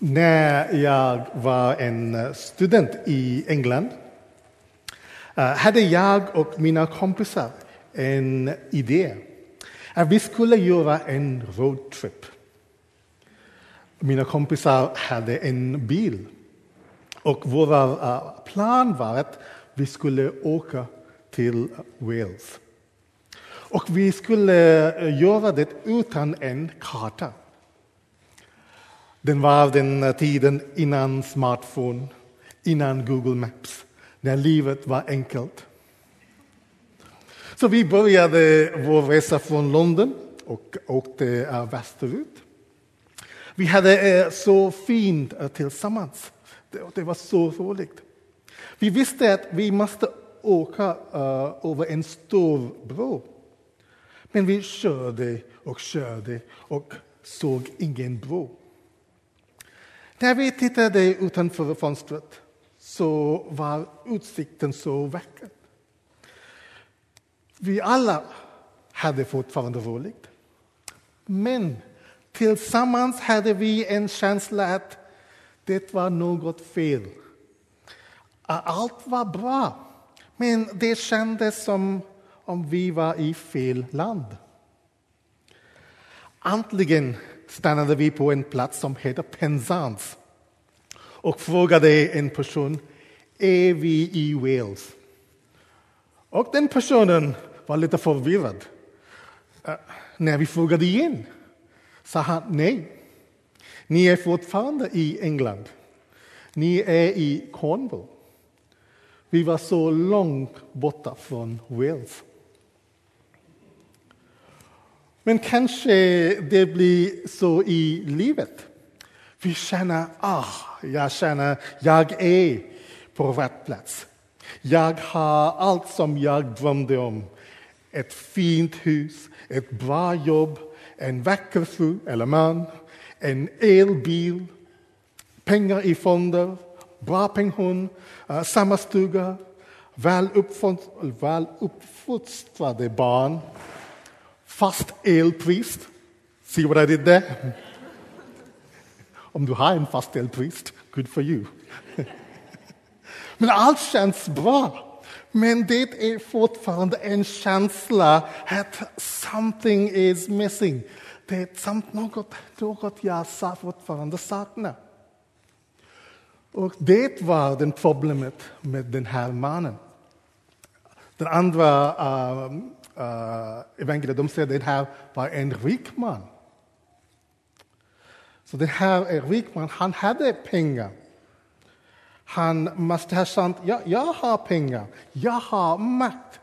När jag var en student i England eh, hade jag och mina kompisar en idé. Att vi skulle göra en roadtrip. Mina kompisar hade en bil. Och vår eh, plan var att vi skulle åka till Wales. Och vi skulle eh, göra det utan en karta. Den var den eh, tiden innan smartphone, innan Google Maps, när livet var enkelt. Så vi började vår resa från London och åkte eh, västerut. Vi hade eh, så fint tillsammans. Det var så roligt. Vi visste att vi måste åka över en stor bro. Men vi körde och körde och såg ingen bro. När vi tittade utanför fönstret så var utsikten så vacker. Vi alla hade fortfarande roligt. Men tillsammans hade vi en känsla att det var något fel. Allt var bra, men det kändes som om vi var i fel land. Äntligen stannade vi på en plats som heter Penzance och frågade en person, är vi i Wales? Och den personen var lite förvirrad. Uh, när vi frågade igen sa han nej. Ni är fortfarande i England. Ni är i Cornwall. Vi var så långt borta från Wales. Men kanske det blir så i livet. Vi känner, ah, jag känner, jag är på rätt plats. Jag har allt som jag drömde om. Ett fint hus, ett bra jobb, en vacker fru eller man, en elbil, pengar i fonder, bra pension, eh, samma stuga, väl uppfostrade barn fast elpris. See what I did there? Om du har en fast elpris, good for you. Men allt känns bra. Men det är fortfarande en känsla att something is missing. Det är något, något jag fortfarande saknar. Och det var det problemet med den här mannen. Den andra uh, uh, evangeliet, de säger att det här var en rik man. Så den här är rik man, han hade pengar. Han måste ha sagt, ja, jag har pengar, jag har makt.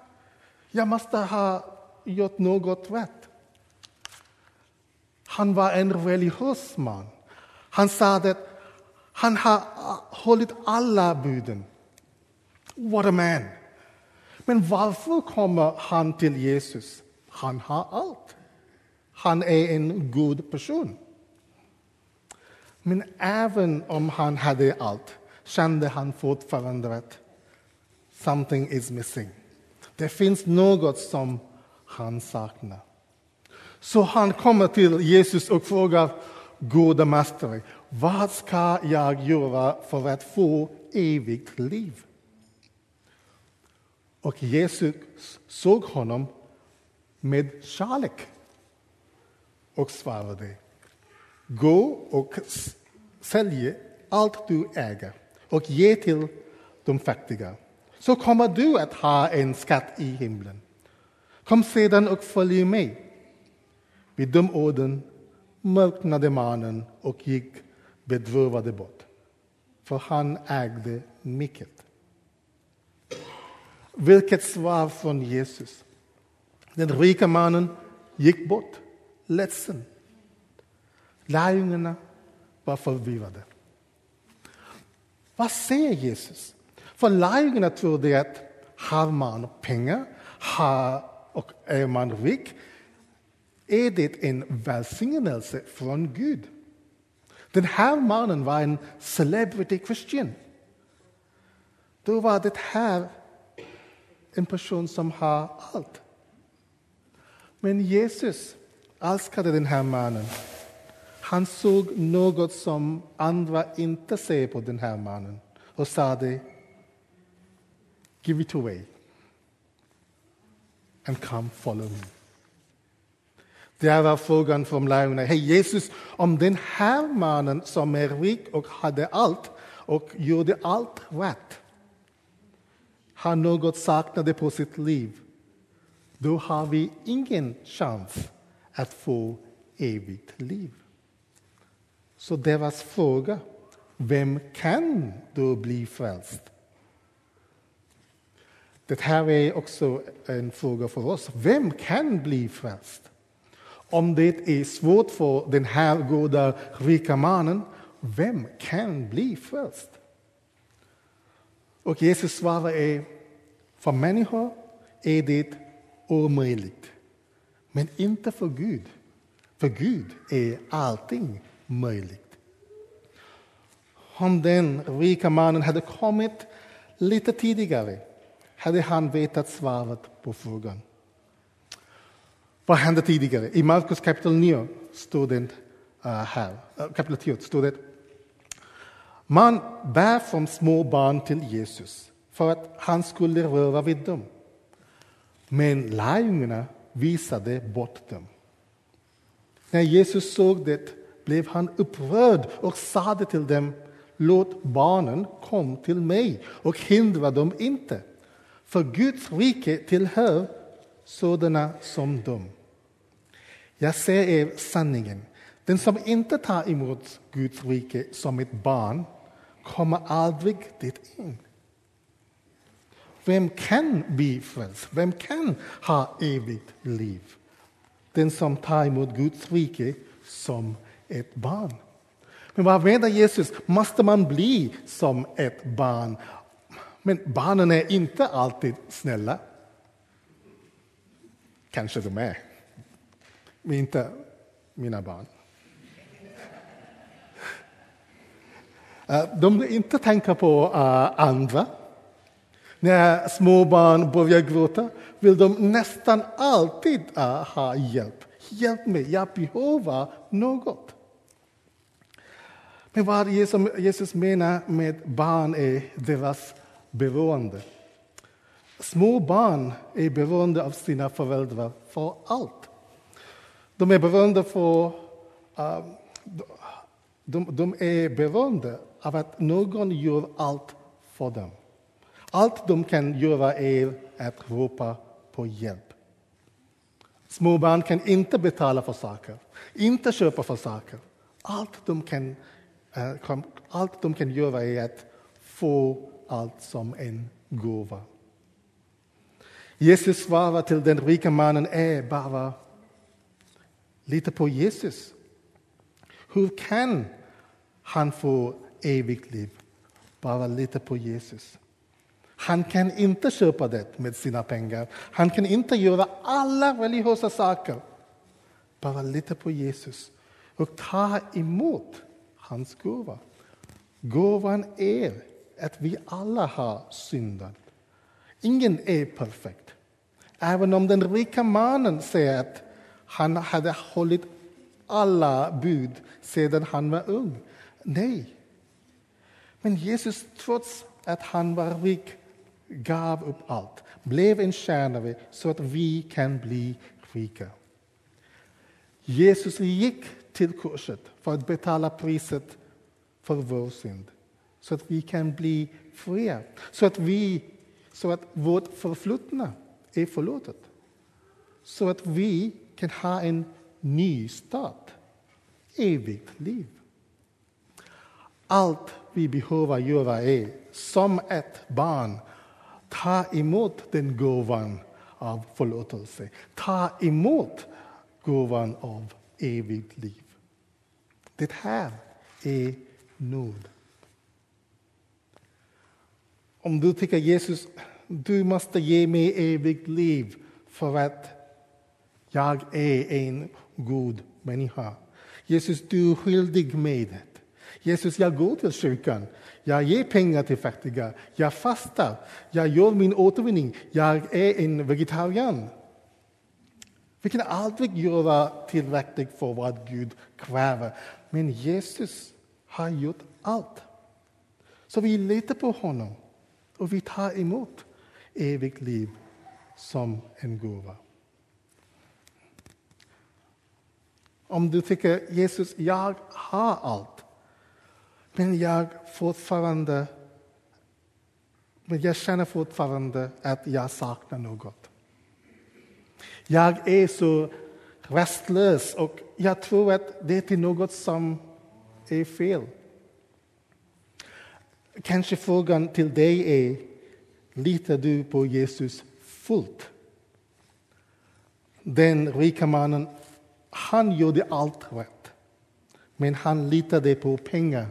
Jag måste ha gjort något rätt. Han var en religiös man. Han sa att han har hållit alla buden. What a man! Men varför kommer han till Jesus? Han har allt. Han är en god person. Men även om han hade allt kände han fortfarande att something is missing. Det finns något som han saknar. Så han kommer till Jesus och frågar Gode Mästare, vad ska jag göra för att få evigt liv? Och Jesus såg honom med kärlek och svarade Gå och sälj allt du äger och ge till de fattiga så kommer du att ha en skatt i himlen. Kom sedan och följ mig. Vid de orden mörknade mannen och gick bedrövade bort, för han ägde mycket. Vilket svar från Jesus! Den rika mannen gick bort, ledsen. Lärjungarna var förvirrade. Vad säger Jesus? För lärjungarna trodde att har man pengar har, och är man rik är det en välsignelse från Gud. Den här mannen var en celebrity Christian. Då var det här en person som har allt. Men Jesus älskade den här mannen. Han såg något som andra inte ser på den här mannen och sade Give it away and come follow me. Det var frågan från lärjungarna. Hej Jesus, om den här mannen som är rik och hade allt och gjorde allt rätt har något saknade på sitt liv, då har vi ingen chans att få evigt liv. Så deras fråga, vem kan då bli frälst? Det här är också en fråga för oss. Vem kan bli frälst? Om det är svårt för den här goda, rika mannen, vem kan bli frälst? Och Jesus svarar är, för människor är det omöjligt, men inte för Gud. För Gud är allting möjligt. Om den rika mannen hade kommit lite tidigare hade han vetat svaret på frågan. Vad hände tidigare? I Markus kapitel 9 stod det här, kapitel 10 står det eh, man bär från små barn till Jesus för att han skulle röra vid dem. Men lärjungarna visade bort dem. När Jesus såg det blev han upprörd och sade till dem Låt barnen komma till mig och hindra dem inte. För Guds rike tillhör sådana som dem. Jag säger er sanningen. Den som inte tar emot Guds rike som ett barn kommer aldrig dit in. Vem kan bli frälst? Vem kan ha evigt liv? Den som tar emot Guds rike som ett barn. Men vad menar Jesus? Måste man bli som ett barn? Men barnen är inte alltid snälla. Kanske de är, men inte mina barn. Eh, de vill inte tänka på eh, andra. När små barn börjar gråta vill de nästan alltid eh, ha hjälp. Hjälp mig, jag behöver något. Men vad Jesus menar med barn är deras beroende. Små barn är beroende av sina föräldrar för allt. De är beroende för de, de är beroende av att någon gör allt för dem. Allt de kan göra är att ropa på hjälp. Små barn kan inte betala för saker, inte köpa för saker. Allt de kan, eh, allt de kan göra är att få allt som en gåva. Jesus svarar till den rika mannen är bara lita på Jesus. Hur kan han få evigt liv? Bara lita på Jesus. Han kan inte köpa det med sina pengar. Han kan inte göra alla religiösa saker. Bara lita på Jesus och ta emot hans gåva. Gåvan är att vi alla har syndat. Ingen är perfekt. Även om den rika mannen säger att han hade hållit alla bud sedan han var ung. Nej. Men Jesus, trots att han var rik, gav upp allt, blev en tjänare så att vi kan bli rika. Jesus gick till korset för att betala priset för vår synd så att vi kan bli fria, så att, vi, så att vårt förflutna är förlåtet. Så att vi kan ha en ny start, evigt liv. Allt vi behöver göra är, som ett barn, ta emot den gåvan av förlåtelse. Ta emot gåvan av evigt liv. Det här är nåd. Om du tycker Jesus, du måste ge mig evigt liv för att jag är en god människa. Jesus, du är skyldig mig det. Jesus, jag går till kyrkan. Jag ger pengar till fattiga. Jag fastar. Jag gör min återvinning. Jag är en vegetarian. Vi kan aldrig göra tillräckligt för vad Gud kräver. Men Jesus har gjort allt. Så vi litar på honom och vi tar emot evigt liv som en gåva. Om du tycker Jesus, jag har allt, men jag fortfarande men jag känner fortfarande att jag saknar något. Jag är så restlös och jag tror att det är något som är fel. Kanske frågan till dig är, litar du på Jesus fullt? Den rika mannen, han gjorde allt rätt. Men han litade på pengar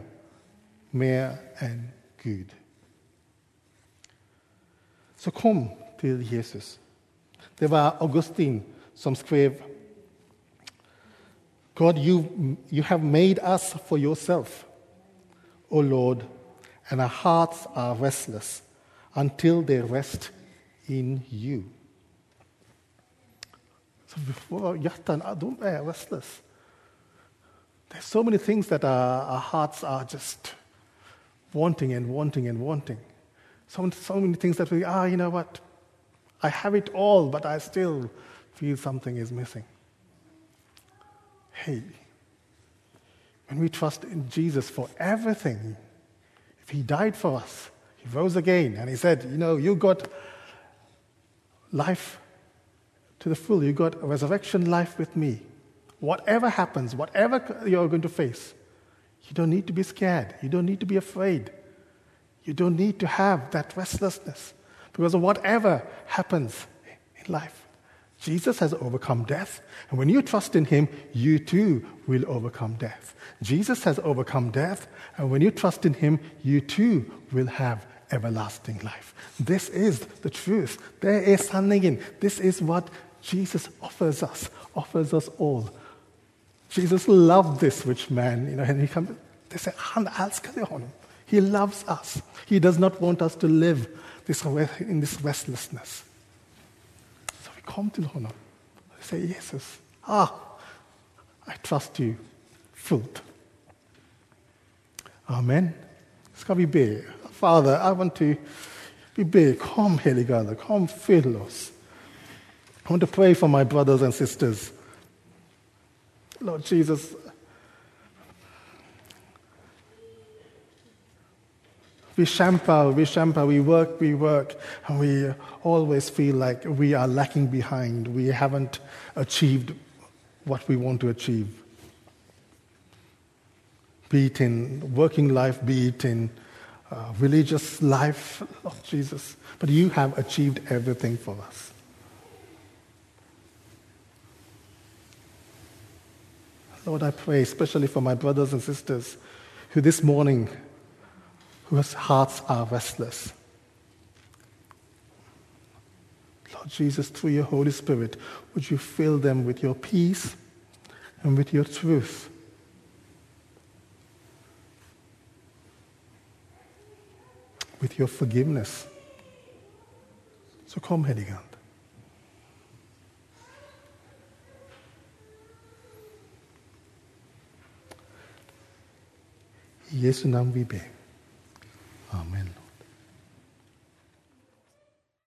mer än Gud. Så kom till Jesus. Det var Augustin som skrev God, you, you have made us for yourself, O Lord, and our hearts are restless until they rest in you. Våra hjärtan, ah, de är restless. There's so many things that our, our hearts are just wanting and wanting and wanting. So, so many things that we, ah, you know what? I have it all, but I still feel something is missing. Hey, when we trust in Jesus for everything, if He died for us, He rose again, and He said, You know, you got life to the full, you got a resurrection life with me. Whatever happens, whatever you're going to face, you don't need to be scared. You don't need to be afraid. You don't need to have that restlessness because whatever happens in life. Jesus has overcome death, and when you trust in him, you too will overcome death. Jesus has overcome death, and when you trust in him, you too will have everlasting life. This is the truth. There is sanningen. This is what Jesus offers us, offers us all. Jesus loved this rich man, you know, and he comes, they say, honom. He loves us. He does not want us to live this, in this restlessness. Så vi kom till honom och säger Jesus, ah, I trust you fullt. Amen. Ska vi be? Father, I want to, we be, come helige Ande, come fill us. I want to pray for my brothers and sisters. Lord Jesus, We champa, we champa, we work, we work, and we always feel like we are lacking behind. We haven't achieved what we want to achieve. Be it in working life, be it in uh, religious life, Lord Jesus. But you have achieved everything for us. Lord, I pray especially for my brothers and sisters who this morning whose hearts are restless. Lord Jesus, through your Holy Spirit, would you fill them with your peace and with your truth? With your forgiveness. Så kom heligand. Jesu Namen wir beten. Amen.